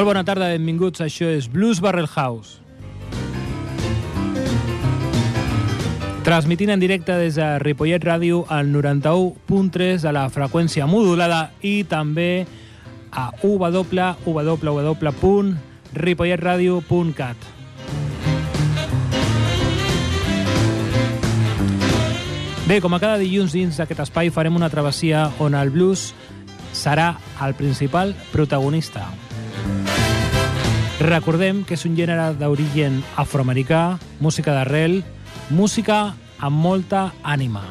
Molt bona tarda, benvinguts. Això és Blues Barrel House. Transmitint en directe des de Ripollet Ràdio al 91.3 de la freqüència modulada i també a www.ripolletradio.cat. Bé, com a cada dilluns dins d'aquest espai farem una travessia on el blues serà el principal protagonista. Recordem que és un gènere d'origen afroamericà, música d'arrel, música amb molta ànima.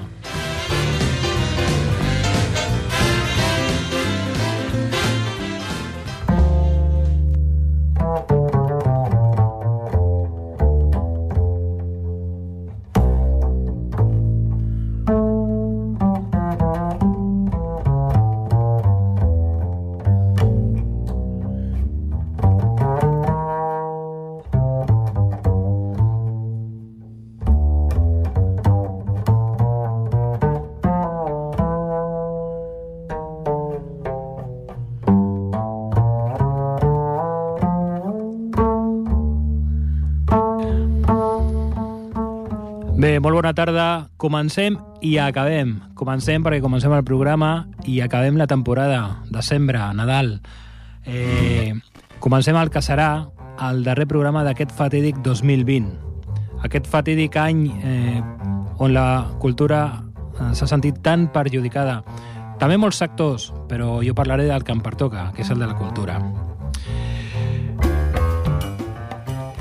Bona tarda. Comencem i acabem. Comencem perquè comencem el programa i acabem la temporada, desembre, Nadal. Eh, comencem el que serà el darrer programa d'aquest fatídic 2020. Aquest fatídic any eh, on la cultura eh, s'ha sentit tan perjudicada. També molts sectors, però jo parlaré del que em pertoca, que és el de la cultura.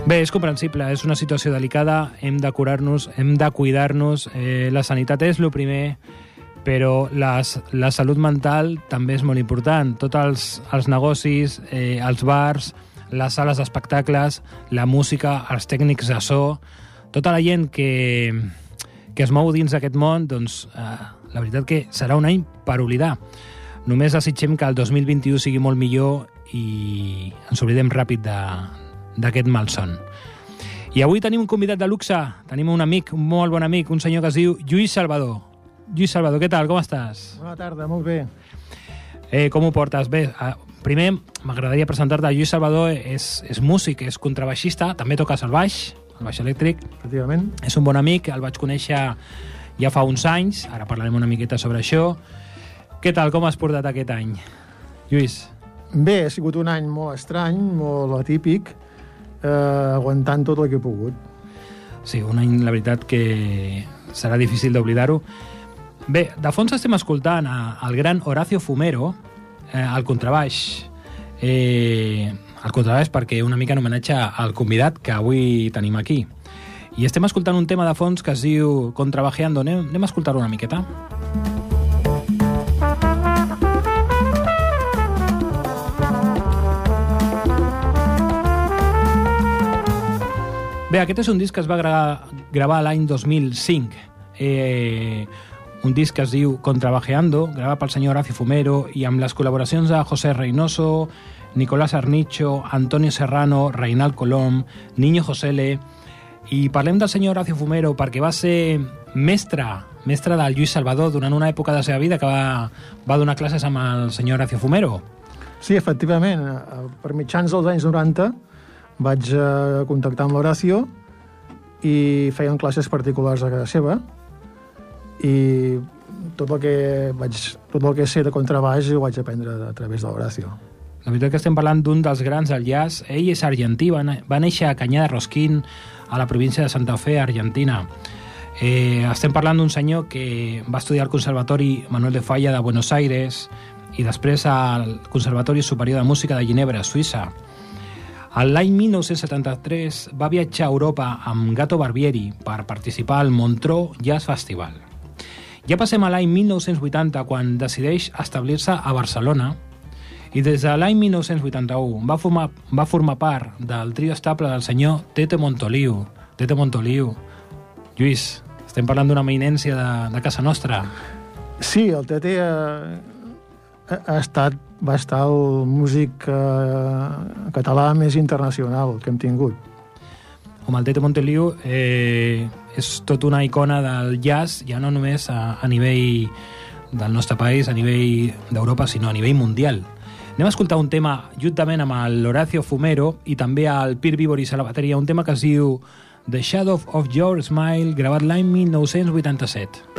Bé, és comprensible, és una situació delicada, hem de curar-nos, hem de cuidar-nos, eh, la sanitat és el primer, però les, la salut mental també és molt important. Tots els, els negocis, eh, els bars, les sales d'espectacles, la música, els tècnics de so, tota la gent que, que es mou dins d'aquest món, doncs eh, la veritat que serà un any per oblidar. Només desitgem que el 2021 sigui molt millor i ens oblidem ràpid de, d'aquest malson. I avui tenim un convidat de luxe, tenim un amic, un molt bon amic, un senyor que es diu Lluís Salvador. Lluís Salvador, què tal, com estàs? Bona tarda, molt bé. Eh, com ho portes? Bé, eh, primer m'agradaria presentar-te. Lluís Salvador és, és músic, és contrabaixista, també toques el baix, el baix elèctric. Efectivament. És un bon amic, el vaig conèixer ja fa uns anys, ara parlarem una miqueta sobre això. Què tal, com has portat aquest any? Lluís. Bé, ha sigut un any molt estrany, molt atípic, eh, aguantant tot el que he pogut. Sí, un any, la veritat, que serà difícil d'oblidar-ho. Bé, de fons estem escoltant a, el gran Horacio Fumero, eh, al contrabaix. Eh, el contrabaix perquè una mica en homenatge al convidat que avui tenim aquí. I estem escoltant un tema de fons que es diu Contrabajeando. Anem, anem a escoltar una miqueta. Bé, aquest és un disc que es va gravar, gravar l'any 2005. Eh, un disc que es diu Contrabajeando, gravat pel senyor Horacio Fumero i amb les col·laboracions de José Reynoso, Nicolás Arnicho, Antonio Serrano, Reinald Colom, Niño Josele... I parlem del senyor Horacio Fumero perquè va ser mestre, mestre del Lluís Salvador durant una època de la seva vida que va, va donar classes amb el senyor Horacio Fumero. Sí, efectivament, eh, per mitjans dels anys 90 vaig eh, contactar amb l'Horacio i feien classes particulars a casa seva i tot el que vaig, tot el que sé de contrabaix ho vaig aprendre a través de l'Horacio. La veritat que estem parlant d'un dels grans del jazz. Ell és argentí, va, va néixer a Canyà de Rosquín, a la província de Santa Fe, Argentina. Eh, estem parlant d'un senyor que va estudiar al Conservatori Manuel de Falla de Buenos Aires i després al Conservatori Superior de Música de Ginebra, Suïssa. L'any 1973 va viatjar a Europa amb Gato Barbieri per participar al Montreux Jazz Festival. Ja passem a l'any 1980, quan decideix establir-se a Barcelona, i des de l'any 1981 va formar, va formar part del trio estable del senyor Tete Montoliu. Tete Montoliu. Lluís, estem parlant d'una eminència de, de casa nostra. Sí, el Tete ha, ha estat, va estar el músic eh, català més internacional que hem tingut. Com el Tete Montoliu eh, és tot una icona del jazz, ja no només a, a nivell del nostre país, a nivell d'Europa, sinó a nivell mundial. Anem a escoltar un tema juntament amb l'Horacio Fumero i també el Pir Vivoris a la bateria, un tema que es diu The Shadow of Your Smile, gravat l'any 1987.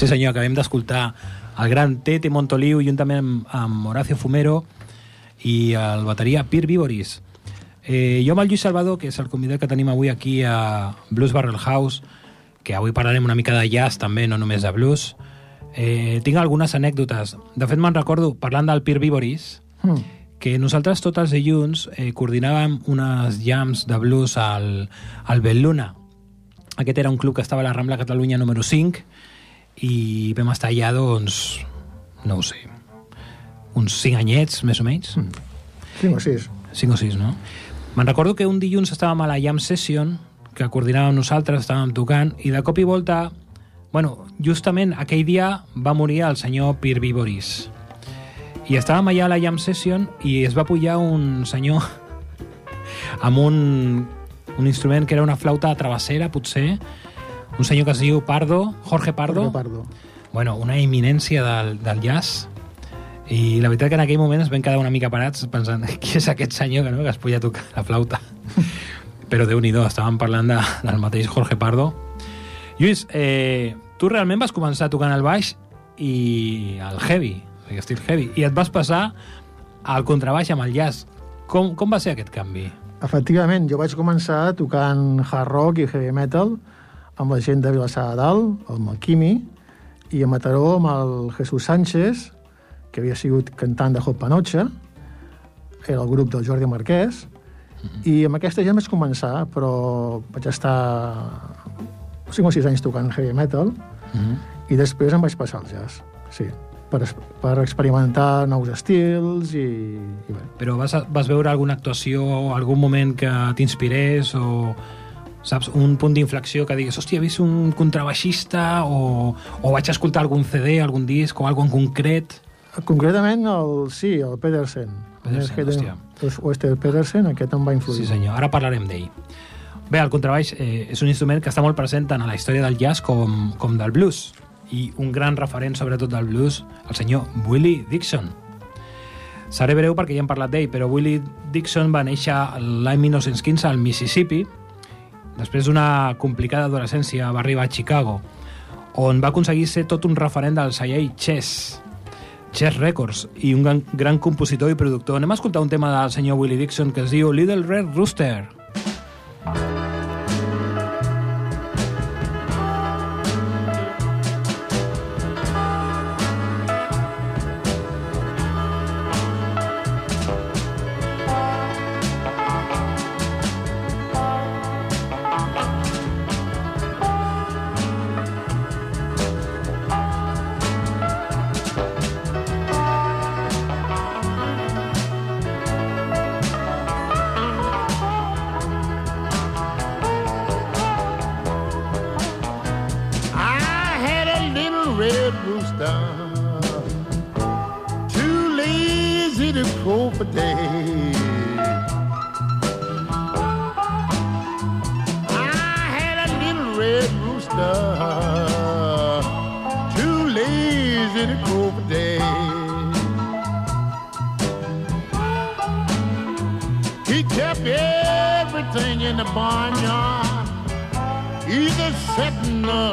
Sí senyor, acabem d'escoltar el gran Tete Montoliu juntament amb, amb Horacio Fumero i el bateria Pir Viboris. Eh, jo amb el Lluís Salvador, que és el convidat que tenim avui aquí a Blues Barrel House, que avui parlarem una mica de jazz també, no només de blues, eh, tinc algunes anècdotes. De fet, me'n recordo, parlant del Pir Viboris, Mm. que nosaltres tots els dilluns eh, coordinàvem unes jams de blues al, al Belluna. Aquest era un club que estava a la Rambla Catalunya número 5 i vam estar allà, doncs, no ho sé, uns 5 anyets, més o menys. Mm. Cinc o sis. 5 o 6, no? Me'n recordo que un dilluns estàvem a la Jam Session, que coordinàvem nosaltres, estàvem tocant, i de cop i volta, bueno, justament aquell dia va morir el senyor Pir Viboris. I estàvem allà a la Jam Session i es va pujar un senyor amb un, un instrument que era una flauta travessera, potser, un senyor que es diu Pardo, Jorge Pardo, Jorge Pardo. bueno, una eminència del, del jazz. I la veritat que en aquell moment es vam quedar una mica parats pensant qui és aquest senyor que, no, que es podia tocar la flauta? Però déu nhi estàvem parlant de, del mateix Jorge Pardo. Lluís, eh, tu realment vas començar tocant el baix i el heavy, o sigui, estil heavy i et vas passar al contrabaix amb el jazz. Com, com va ser aquest canvi? Efectivament, jo vaig començar tocant hard rock i heavy metal amb la gent de Vilassar de Dalt, amb el Quimi, i a Mataró amb el Jesús Sánchez, que havia sigut cantant de Hot Panocha, era el grup del Jordi Marquès, i amb aquesta gent vaig començar, però vaig estar 5 o 6 anys tocant heavy metal, Mm -hmm. i després em vaig passar al jazz, sí, per, per experimentar nous estils i, i bé. Però vas, vas veure alguna actuació, algun moment que t'inspirés o saps, un punt d'inflexió que digues, hòstia, he vist un contrabaixista o, o vaig escoltar algun CD, algun disc o algun en concret? Concretament, el, sí, el Pedersen. Pedersen, Aquest- hòstia. Wester Pedersen, aquest em va influir. Sí senyor, ara parlarem d'ell. Bé, el contrabaix eh, és un instrument que està molt present tant a la història del jazz com, com del blues i un gran referent sobretot del blues, el senyor Willie Dixon. Seré breu perquè ja hem parlat d'ell, però Willie Dixon va néixer l'any 1915 al Mississippi. Després d'una complicada adolescència va arribar a Chicago, on va aconseguir ser tot un referent del celler Chess, Chess Records, i un gran, gran compositor i productor. Anem a escoltar un tema del senyor Willie Dixon que es diu Little Red Rooster. I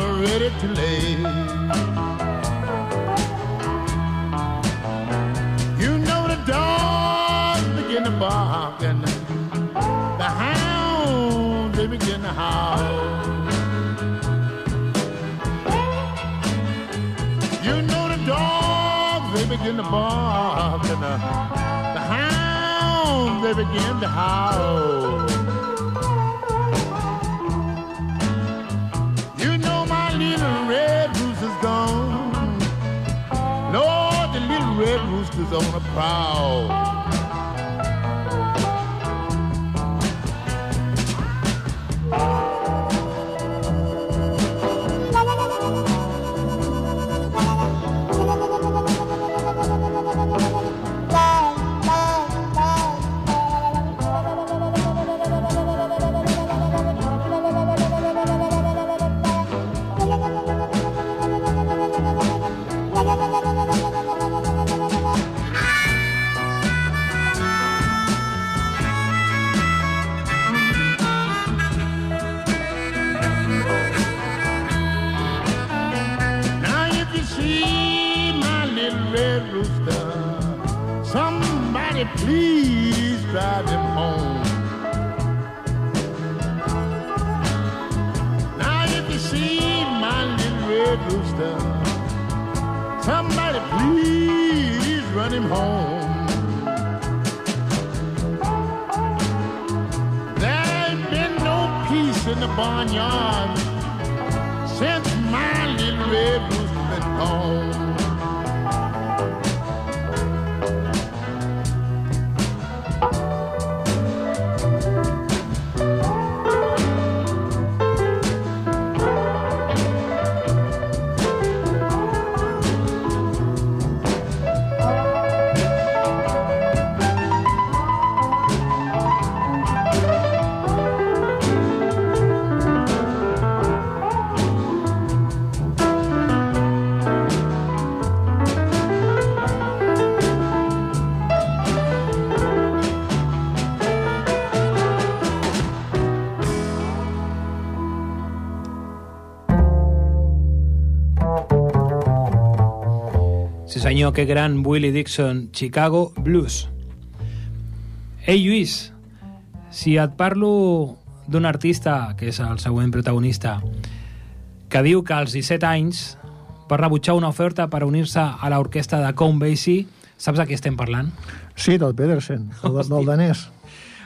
ready to lay. You know the dogs begin to bark and the hounds they begin to howl. You know the dogs they begin to bark and the, the hounds they begin to howl. Gone. Lord, the little red rooster's on a prowl. Somebody please drive him home. Now if you see my little red rooster, somebody please run him home. There ain't been no peace in the barnyard since my little red rooster been gone. Senyor, que gran Willie Dixon, Chicago Blues. Ei, Lluís, si et parlo d'un artista, que és el següent protagonista, que diu que als 17 anys va rebutjar una oferta per unir-se a l'orquestra de Count Basie, saps de qui estem parlant? Sí, del Pedersen, del, del danès.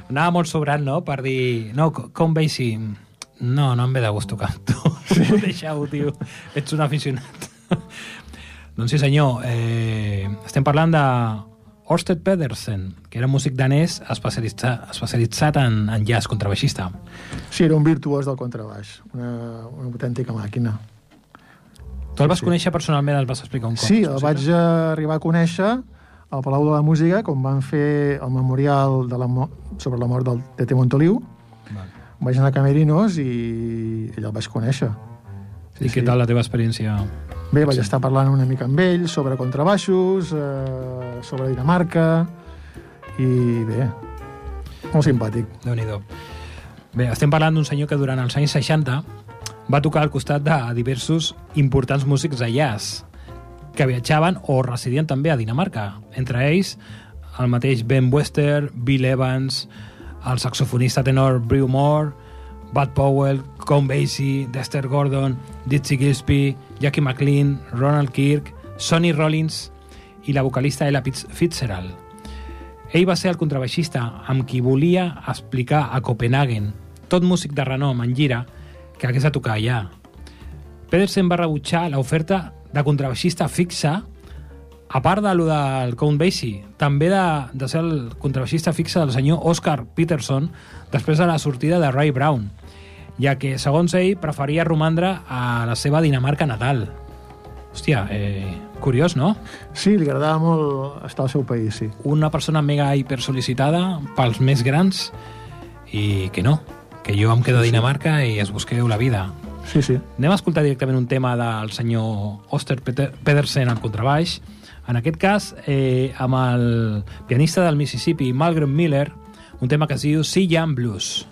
Anava molt sobrant, no?, per dir... No, Count Basie... No, no em ve de gust tocar amb tu. Sí. Deixa-ho, tio. Ets un aficionat. Doncs sí, senyor. Eh, estem parlant de Orsted Pedersen, que era músic danès especialitzat, especialitzat en, en jazz, contrabaixista. Sí, era un virtuós del contrabaix, una, una autèntica màquina. Tu el vas Sí. conèixer personalment, el vas explicar un cop? Sí, el possible? vaig eh, arribar a conèixer al Palau de la Música, quan van fer el memorial de la, sobre la mort del Tete Montoliu. Val. Vaig anar a Camerinos i ell el vaig conèixer. I què tal la teva experiència? Bé, vaig estar parlant una mica amb ell sobre contrabaixos, eh, sobre Dinamarca, i bé, molt simpàtic. déu nhi Bé, estem parlant d'un senyor que durant els anys 60 va tocar al costat de diversos importants músics de jazz que viatjaven o residien també a Dinamarca. Entre ells, el mateix Ben Wester, Bill Evans, el saxofonista tenor Brew Moore, Bud Powell, Count Basie, Dexter Gordon, Dizzy Gillespie, Jackie McLean, Ronald Kirk, Sonny Rollins i la vocalista Ella Fitz- Fitzgerald. Ell va ser el contrabaixista amb qui volia explicar a Copenhagen, tot músic de renom en gira, que hagués de tocar allà. Pedersen va rebutjar l'oferta de contrabaixista fixa, a part de lo del Count Basie, també de, de ser el contrabaixista fixe del senyor Oscar Peterson després de la sortida de Ray Brown, ja que, segons ell, preferia romandre a la seva Dinamarca natal. Hòstia, eh, curiós, no? Sí, li agradava molt estar al seu país, sí. una persona mega hipersol·licitada pels més grans i que no, que jo em quedo a Dinamarca i es busqueu la vida. Sí, sí. Anem a escoltar directament un tema del senyor Oster Peter- Pedersen al contrabaix, en aquest cas eh, amb el pianista del Mississippi, Malcolm Miller, un tema que es diu Sea Jam Blues.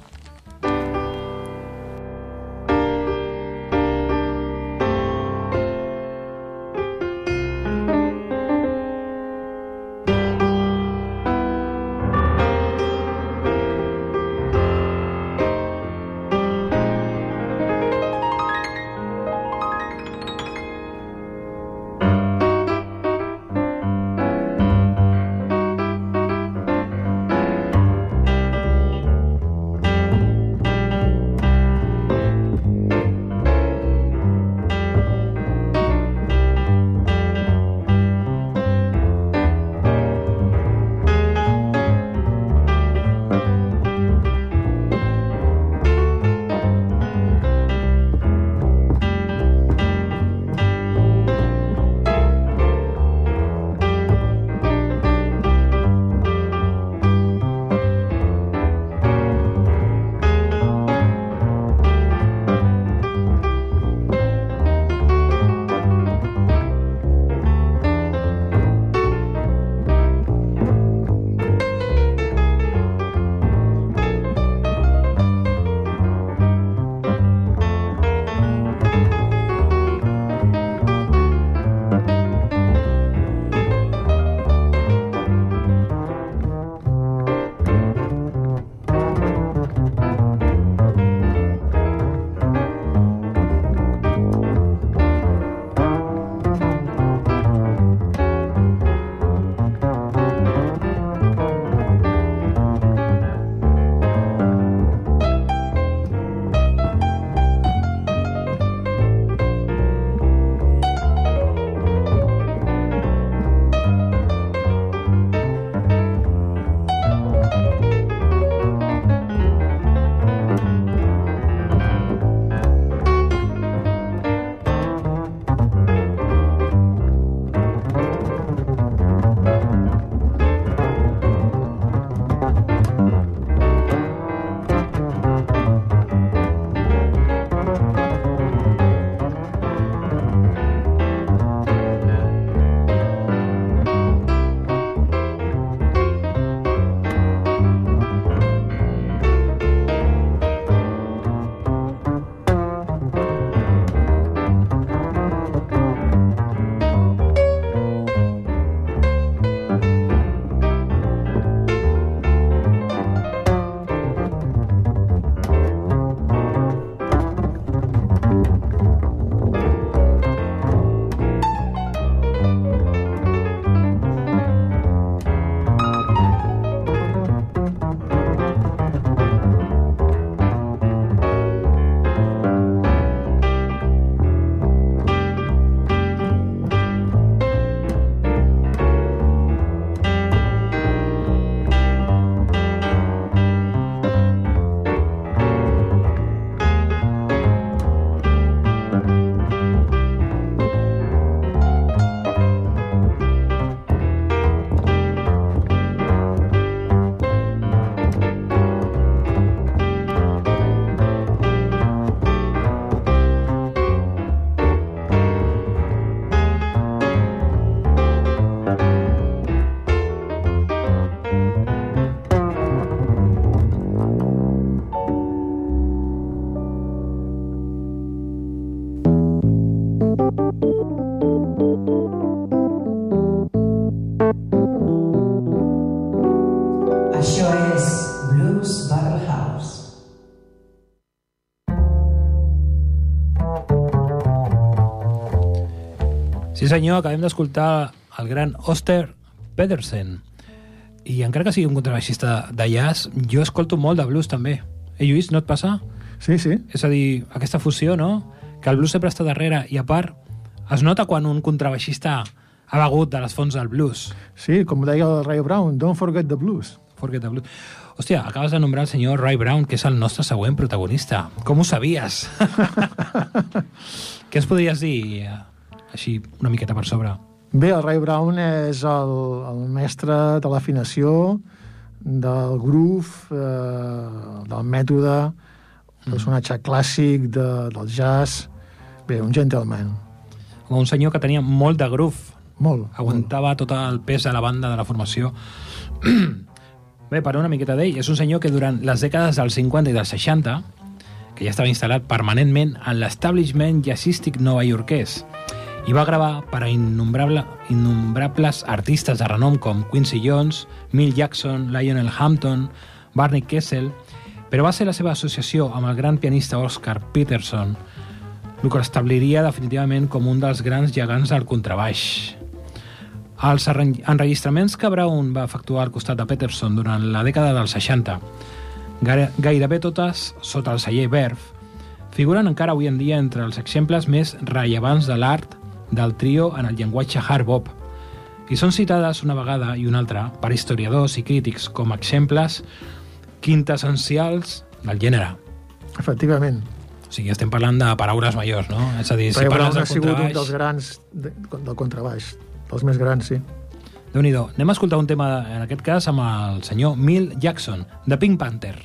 Sí senyor, acabem d'escoltar el gran Oster Pedersen. I encara que sigui un contrabaixista de jazz, jo escolto molt de blues també. Eh, Lluís, no et passa? Sí, sí. És a dir, aquesta fusió, no? Que el blues sempre està darrere i a part es nota quan un contrabaixista ha begut de les fonts del blues. Sí, com deia el Ray Brown, don't forget the blues. Forget the blues. Hòstia, acabes de nombrar el senyor Ray Brown, que és el nostre següent protagonista. Com ho sabies? Què ens podries dir, eh, així, una miqueta per sobre? Bé, el Ray Brown és el, el mestre de l'afinació, del groove, eh, del mètode, un personatge clàssic de, del jazz. Bé, un gentleman. Com un senyor que tenia molt de groove, Molt. aguantava tot el pes de la banda de la formació. Bé, per una miqueta d'ell, és un senyor que durant les dècades dels 50 i dels 60, que ja estava instal·lat permanentment en l'establishment jazzístic novaiorquès, i va gravar per a innombrable, innombrables artistes de renom com Quincy Jones, Mill Jackson, Lionel Hampton, Barney Kessel, però va ser la seva associació amb el gran pianista Oscar Peterson el que l'establiria definitivament com un dels grans gegants del contrabaix. Els enregistraments que Brown va efectuar al costat de Peterson durant la dècada dels 60, gaire- gairebé totes sota el celler Verve, figuren encara avui en dia entre els exemples més rellevants de l'art del trio en el llenguatge hard bop, i són citades una vegada i una altra per historiadors i crítics com a exemples quintessencials del gènere. Efectivament. O sigui, estem parlant de paraules majors, no? És a dir, si Ray parles Brown del ha sigut un contrabaix... dels grans de, del contrabaix, dels més grans, sí. déu nhi Anem a escoltar un tema, en aquest cas, amb el senyor Mill Jackson, de Pink Panther.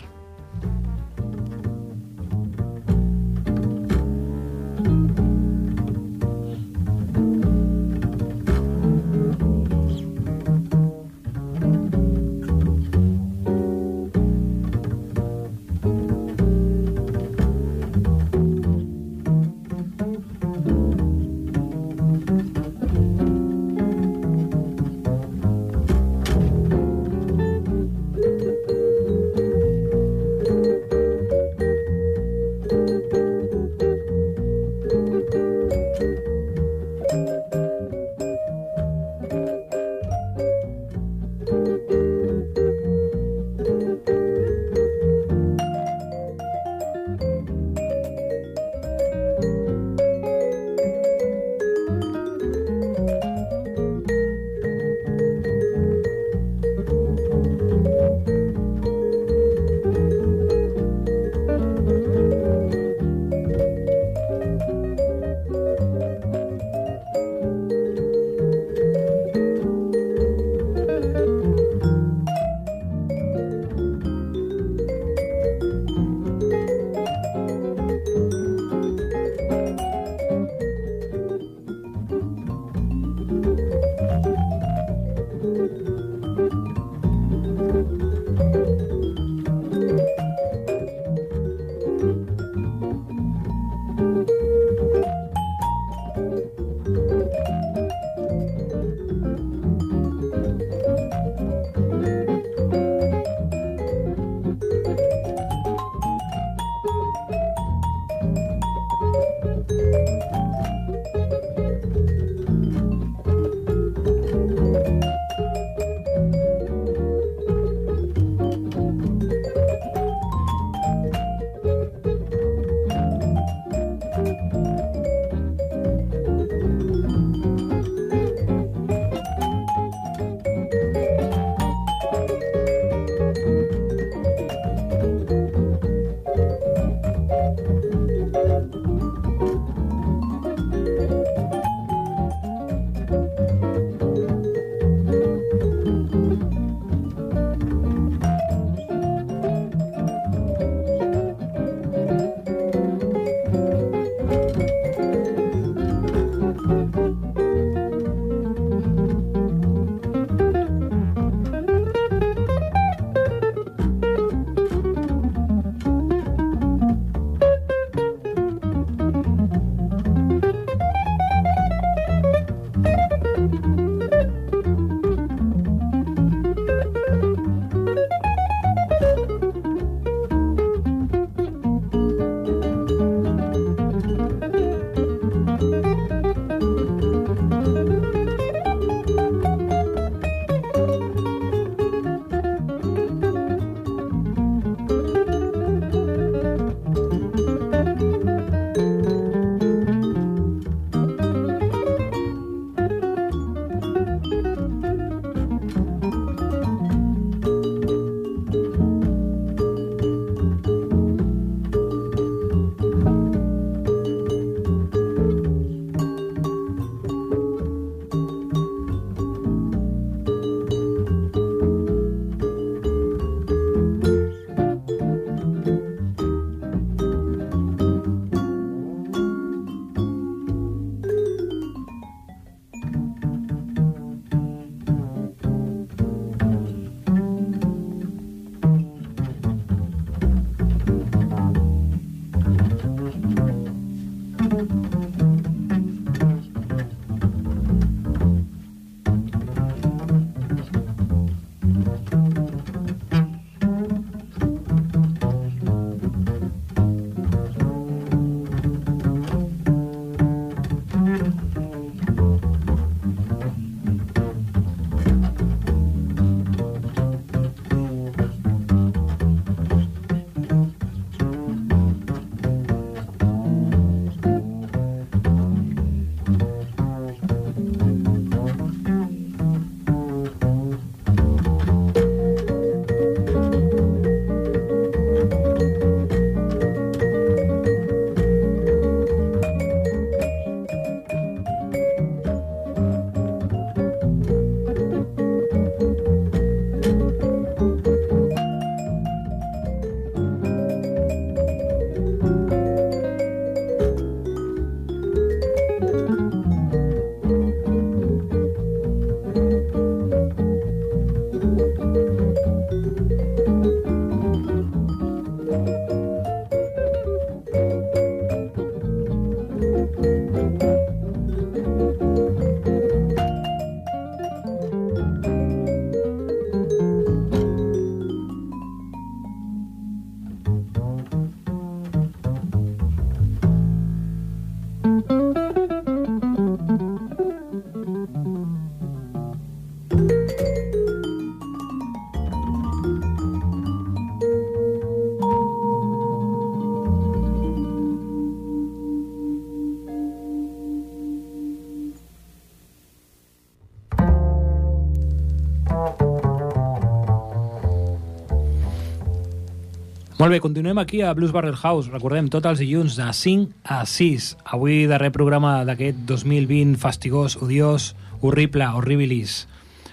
Molt bé, continuem aquí a Blues Barrel House. Recordem, tots els dilluns de 5 a 6. Avui, darrer programa d'aquest 2020 fastigós, odiós, horrible, horribilis.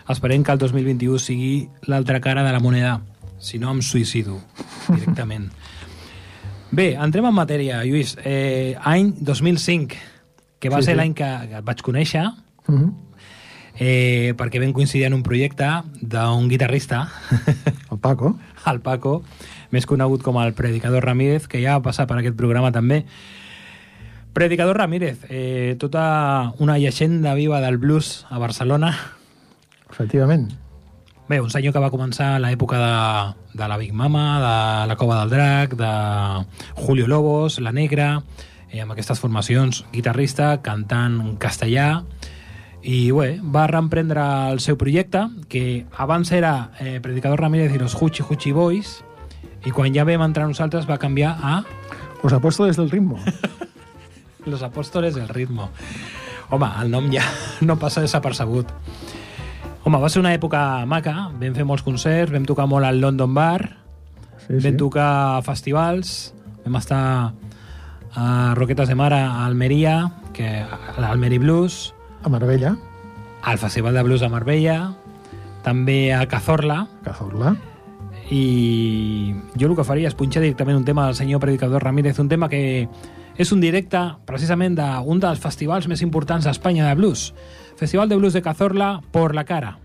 Esperem que el 2021 sigui l'altra cara de la moneda. Si no, em suïcido directament. Bé, entrem en matèria, Lluís. Eh, any 2005, que va Sí, ser sí. l'any que, que et vaig conèixer, Mm -hmm. eh, perquè vam coincidir en un projecte d'un guitarrista, El Paco. el Paco, més conegut com el Predicador Ramírez, que ja va passar per aquest programa també. Predicador Ramírez, eh, tota una llegenda viva del blues a Barcelona. Efectivament. Bé, un senyor que va començar a l'època de, de la Big Mama, de la Cova del Drac, de Julio Lobos, La Negra, eh, amb aquestes formacions, guitarrista, cantant castellà, i bé, va reemprendre el seu projecte, que abans era eh, Predicador Ramírez i los Huchi Huchi Boys, i quan ja vam entrar nosaltres va canviar a Los apóstoles del ritmo. Los Apóstoles del Ritmo. Home, el nom ja no passa desapercebut. Home, va ser una època maca, vam fer molts concerts, vam tocar molt al London Bar, Sí, sí. vam tocar a festivals, vam estar a Roquetes de Mar a Almeria, que a l'Almeri Blues, A Marbella, al Festival de Blues a Marbella, també a Cazorla, Cazorla. I jo el que faria és punxar directament un tema del senyor Predicador Ramírez, un tema que és un directe precisament d'un dels festivals més importants d'Espanya de blues. Festival de Blues de Cazorla por la cara.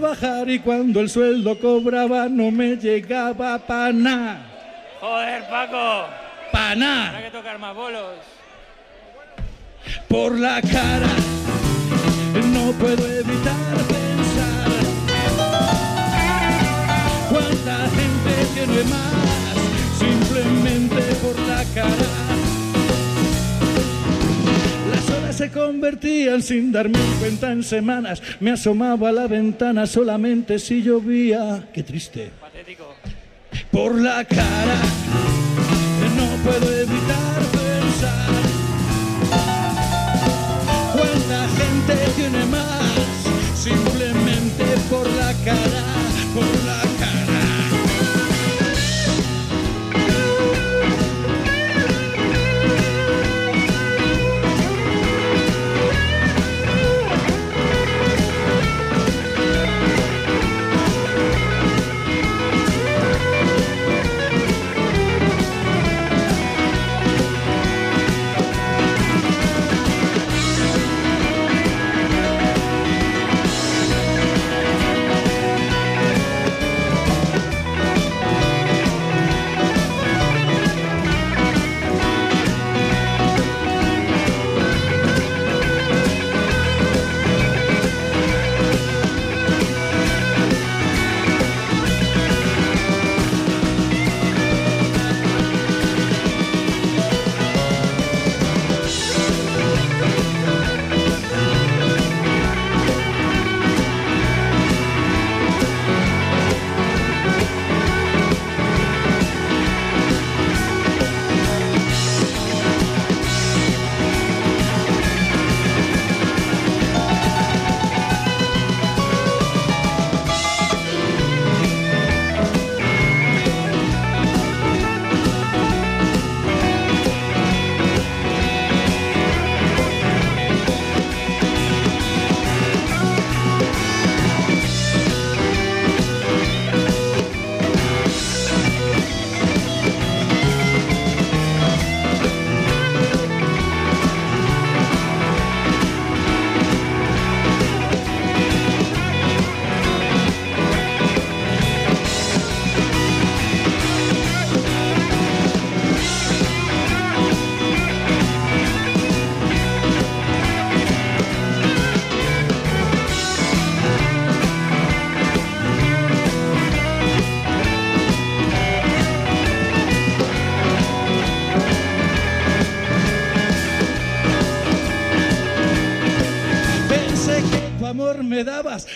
Trabajar y cuando el sueldo cobraba no me llegaba para nada. Joder, Paco, Pa' nada. que tocar más bolos. Por la cara no puedo se convertían sin darme cuenta en semanas. Me asomaba a la ventana solamente si llovía. Qué triste. Patético. por la cara. No puedo evitar pensar cuánta gente tiene más simplemente por la cara,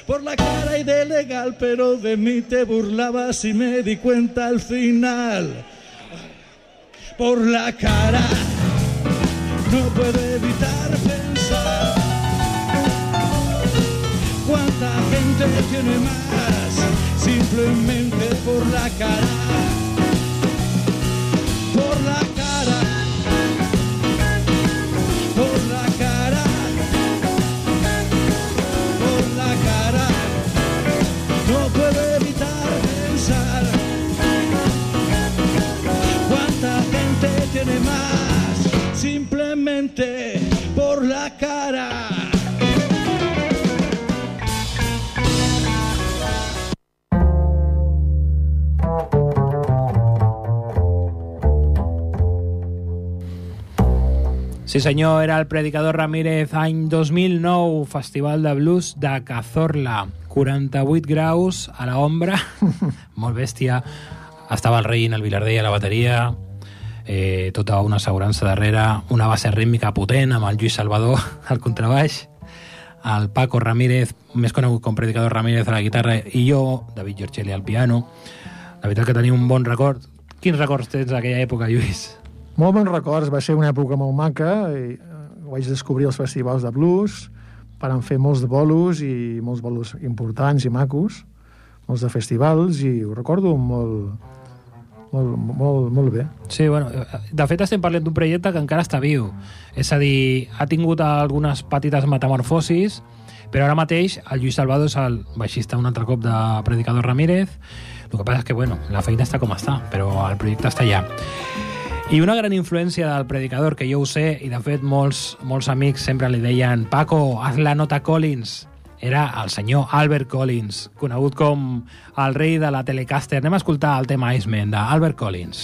por la cara y de legal, pero de mí te burlabas y me di cuenta al final. Por la cara no puedo evitar pensar cuánta gente tiene más simplemente por la cara. Sí senyor, era el Predicador Ramírez, any 2009, Festival de Blues de Cazorla. 48 graus a la ombra, molt bèstia. Estava el rei en el Vilardell a la bateria, eh, tota una assegurança darrere, una base rítmica potent amb el Lluís Salvador al contrabaix, el Paco Ramírez, més conegut com Predicador Ramírez a la guitarra, i jo, David Giorgelli, al piano. La veritat que tenim un bon record. Quins records tens d'aquella època, Lluís? Molt bons records, va ser una època molt maca, i eh, vaig descobrir els festivals de blues, varen fer molts de bolos i molts bolos importants i macos, molts de festivals, i ho recordo molt, molt, molt, molt bé. Sí, bueno, de fet estem parlant d'un projecte que encara està viu. És a dir, ha tingut algunes petites metamorfosis, però ara mateix el Lluís Salvador és el baixista un altre cop de Predicador Ramírez. El que passa és que, bueno, la feina està com està, però el projecte està allà. I una gran influència del Predicador, que jo ho sé, i de fet molts, molts amics sempre li deien Paco, haz la nota Collins, era el senyor Albert Collins, conegut com el rei de la Telecaster. Anem a escoltar el tema Iceman d'Albert Collins.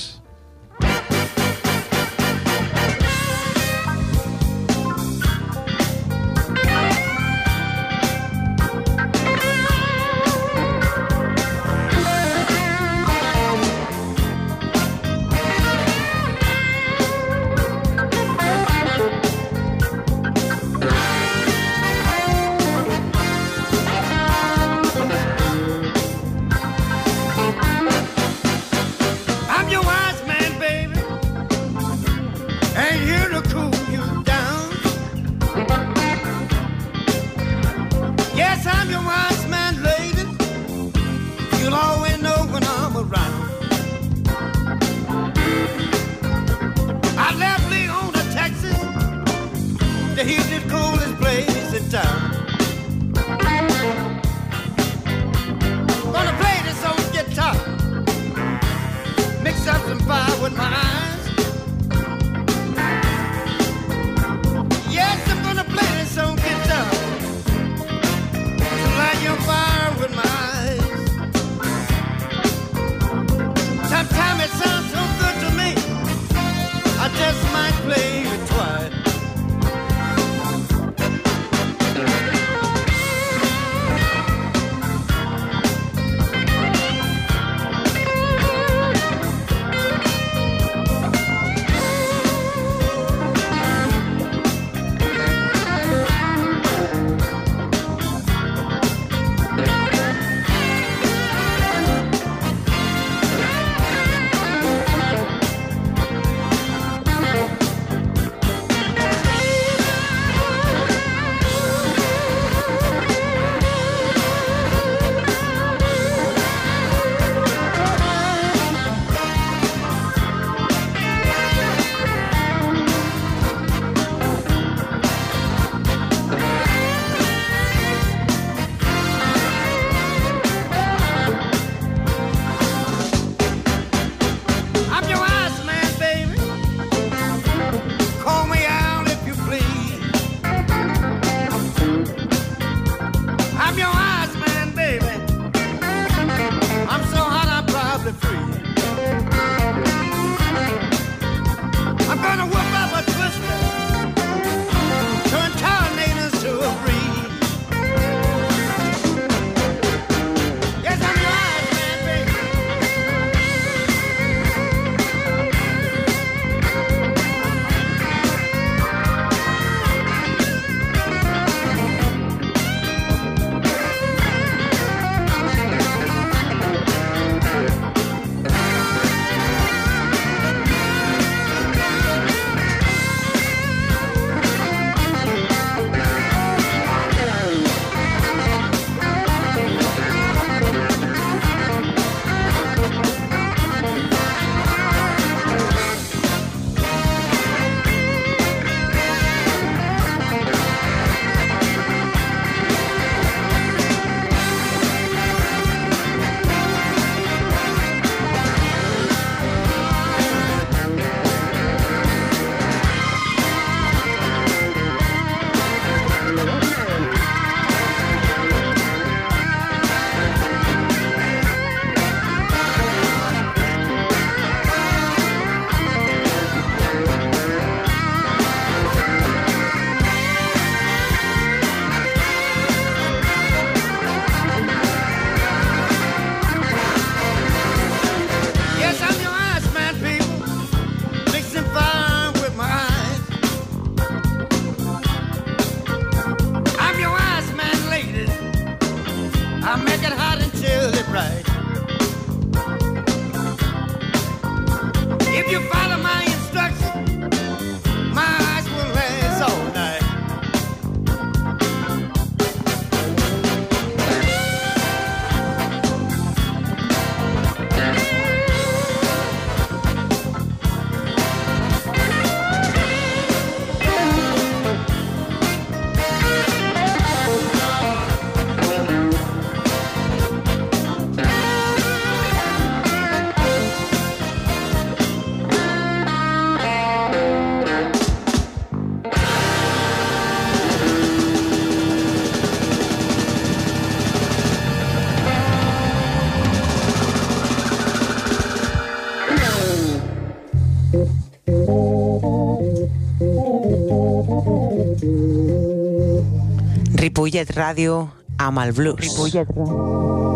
Ripollet Ràdio amb el blues. Ripollet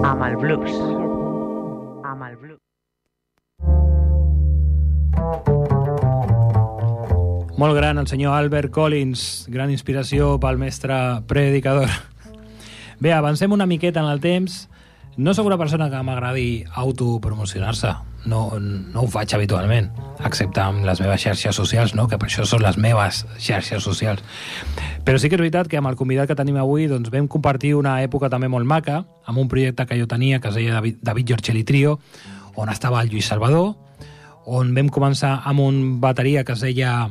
amb el blues. Amb el blues. Molt gran el senyor Albert Collins, gran inspiració pel mestre predicador. Bé, avancem una miqueta en el temps. No sóc una persona que m'agradi autopromocionar-se. No, no ho faig habitualment, excepte amb les meves xarxes socials, no? que per això són les meves xarxes socials. Però sí que és veritat que amb el convidat que tenim avui doncs, vam compartir una època també molt maca, amb un projecte que jo tenia, que es deia David, David Giorgelli Trio, on estava el Lluís Salvador, on vam començar amb un bateria que es deia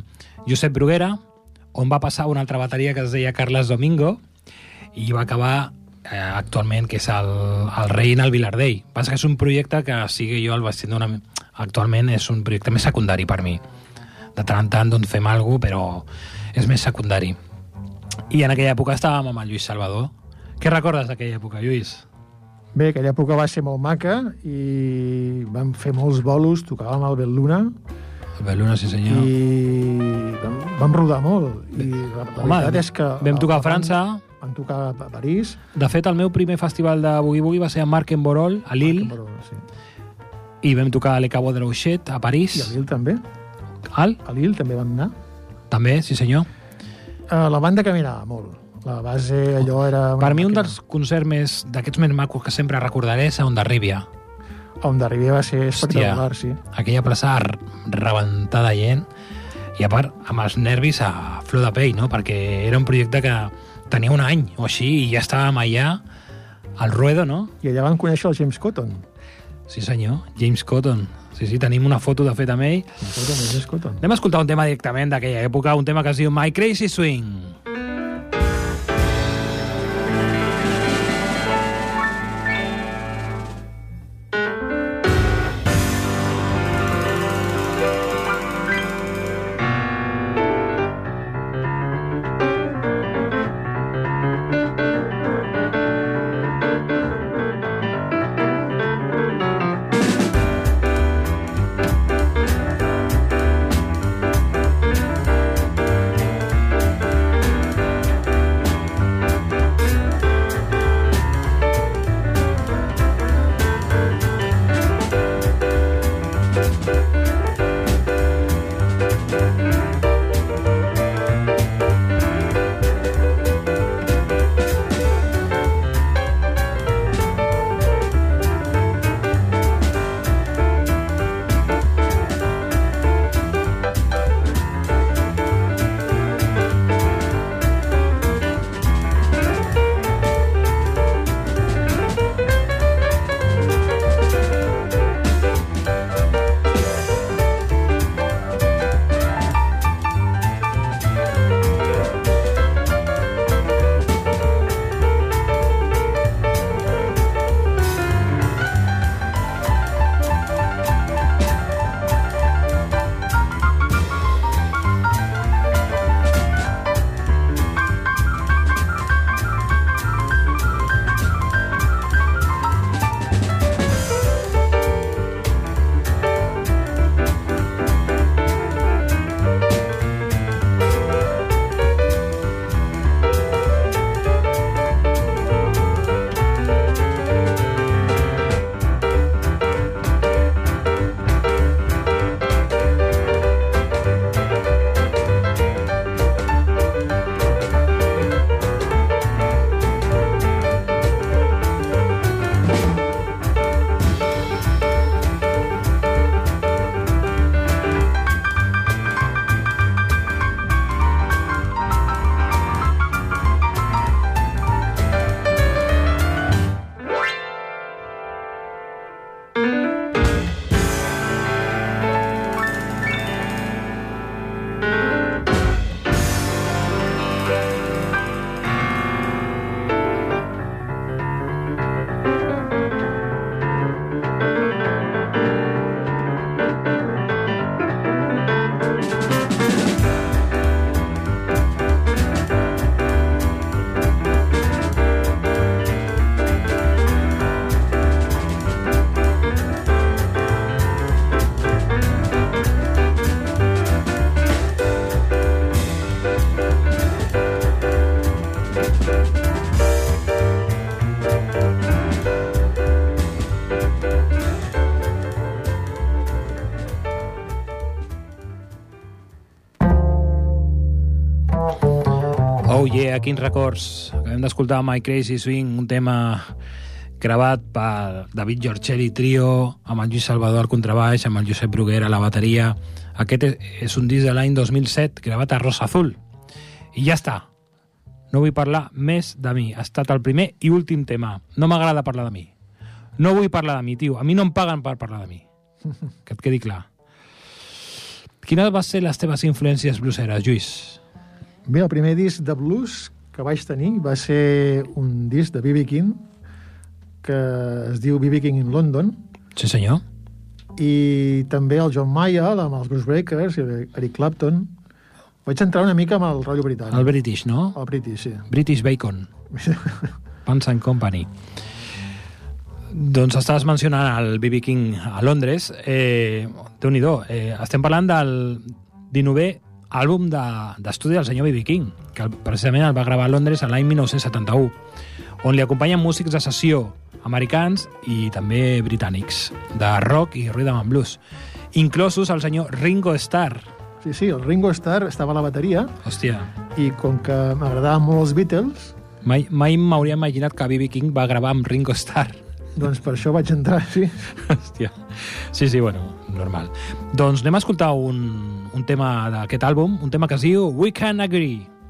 Josep Bruguera, on va passar una altra bateria que es deia Carles Domingo, i va acabar eh, actualment, que és el, el rei en el Vilardell. Passa que és un projecte que sigui jo el tindre una... Actualment és un projecte més secundari per mi. De tant en tant doncs, fem alguna cosa, però és més secundari. I en aquella època estàvem amb el Lluís Salvador. Què recordes d'aquella època, Lluís? Bé, aquella època va ser molt maca i vam fer molts bolos, tocàvem al Belluna Belluna, sí senyor. i vam, vam rodar molt. I la, la Home, veritat és que... vam tocar a França. Vam tocar a París. De fet, el meu primer festival de Boogie Boogie va ser a Marc en Borol, a Lille, Però, sí. i vam tocar a Le Cabo de l'Oixet, a París. I a Lille també. Al? A Lille també vam anar. També, sí senyor. Uh, la banda caminava molt. La base, allò era... Per mi un màquina. dels concerts més d'aquests més macos que sempre recordaré és a Onda Rívia. On d'arribar va ser espectacular, sí. Aquella plaça rebentada de gent i a part amb els nervis a flor de pell, no? Perquè era un projecte que tenia un any o així i ja estàvem allà al ruedo, no? I allà vam conèixer el James Cotton. Sí senyor, James Cotton. Sí, sí, tenim una foto de fet amb ell. Cotton, el James Cotton. Anem a escoltar un tema directament d'aquella època, un tema que es diu My Crazy Swing. Thank quins records. Acabem d'escoltar My Crazy Swing, un tema gravat per David Giorcelli Trio, amb el Lluís Salvador al contrabaix, amb el Josep Bruguera a la bateria. Aquest és, un disc de l'any 2007, gravat a Rosa Azul. I ja està. No vull parlar més de mi. Ha estat el primer i últim tema. No m'agrada parlar de mi. No vull parlar de mi, tio. A mi no em paguen per parlar de mi. Que et quedi clar. Quines van ser les teves influències blueseres, Lluís? Bé, el primer disc de blues que vaig tenir va ser un disc de B.B. King que es diu B.B. King in London Sí, senyor. i també el John Mayall amb els Bruce Breakers i Eric Clapton. Vaig entrar una mica amb el rotllo britànic. El British, no? El British, sí. British Bacon. Pants and Company. Doncs estaves mencionant el B.B. King a Londres. Eh, Déu-n'hi-do. Eh, estem parlant del 19è àlbum de- d'estudi del senyor B.B. King, que precisament el va gravar a Londres l'any 1971, on li acompanyen músics de sessió americans i també britànics, de rock i rhythm and blues, inclosos el senyor Ringo Starr. Sí, sí, el Ringo Starr estava a la bateria Hòstia, i com que m'agradaven molt els Beatles, mai, mai m'hauria imaginat que B.B. King va gravar amb Ringo Starr. doncs per això vaig entrar, sí. Hòstia. Sí, sí, bueno, normal. Doncs anem a escoltar un, un tema d'aquest àlbum, un tema que es diu We Can Agree.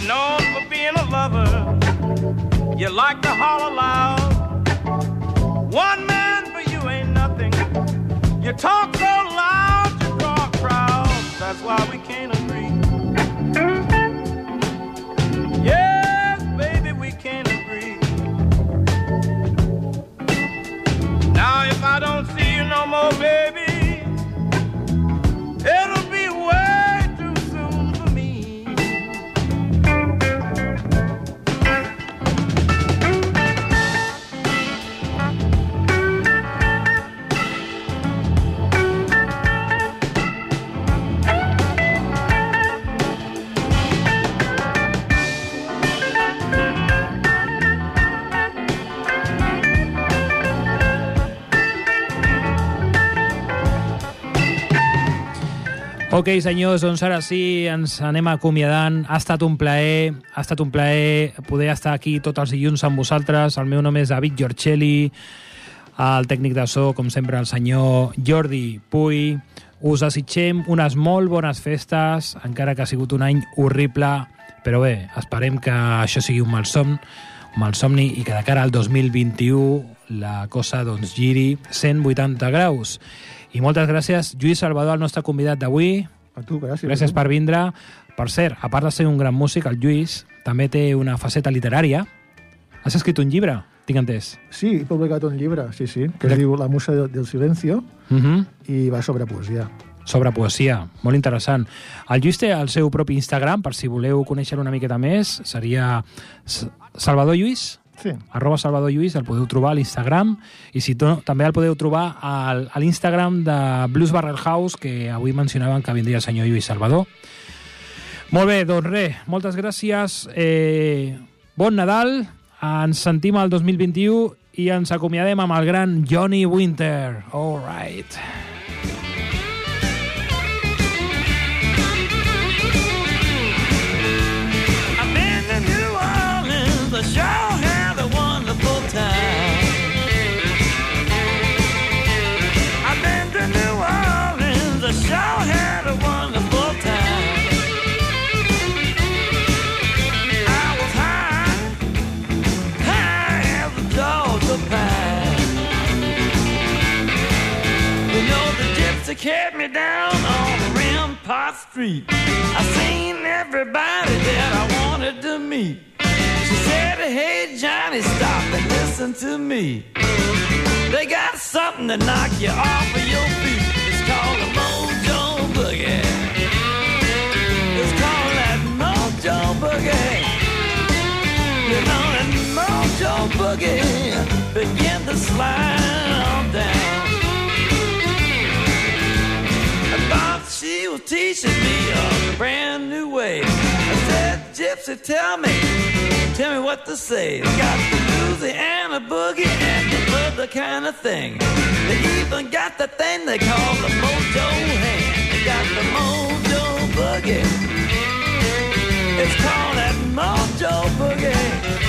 You're known for being a lover. You like to holler loud. One man for you ain't nothing. You talk so loud, you draw a crowd. That's why we can't agree. Yes, baby, we can't agree. Now, if I don't see you no more, baby, Ok, senyors, doncs ara sí, ens anem acomiadant. Ha estat un plaer, ha estat un plaer poder estar aquí tots els dilluns amb vosaltres. El meu nom és David Giorcelli, el tècnic de so, com sempre, el senyor Jordi Puy. Us desitgem unes molt bones festes, encara que ha sigut un any horrible, però bé, esperem que això sigui un malson, un malsomni i que de cara al 2021 la cosa doncs giri 180 graus. I moltes gràcies, Lluís Salvador, el nostre convidat d'avui. A tu, gràcies. Gràcies per vindre. Per cert, a part de ser un gran músic, el Lluís també té una faceta literària. Has escrit un llibre, tinc entès. Sí, he publicat un llibre, sí, sí, que De- es diu La musa del silencio Uh -huh. i va sobre poesia. Sobre poesia, molt interessant. El Lluís té el seu propi Instagram, per si voleu conèixer una miqueta més, seria Salvador Lluís, Sí, arroba Salvador Lluís, el podeu trobar a l'Instagram, i si no, també el podeu trobar al, a l'Instagram de Blues Barrel House, que avui mencionaven que vindria el senyor Lluís Salvador. Molt bé, doncs res, moltes gràcies, eh, bon Nadal, ens sentim al 2021 i ens acomiadem amb el gran Johnny Winter. All right. She kept me down on Rampart Street. I seen everybody that I wanted to meet. She said, Hey Johnny, stop and listen to me. They got something to knock you off of your feet. It's called a mojo boogie. It's called that mojo boogie. You know that mojo boogie begin to slide on down. She was teaching me a brand new way. I said, Gypsy, tell me, tell me what to say. Got the Louisiana boogie and the other kind of thing. They even got the thing they call the mojo hand. They got the mojo boogie. It's called that mojo boogie.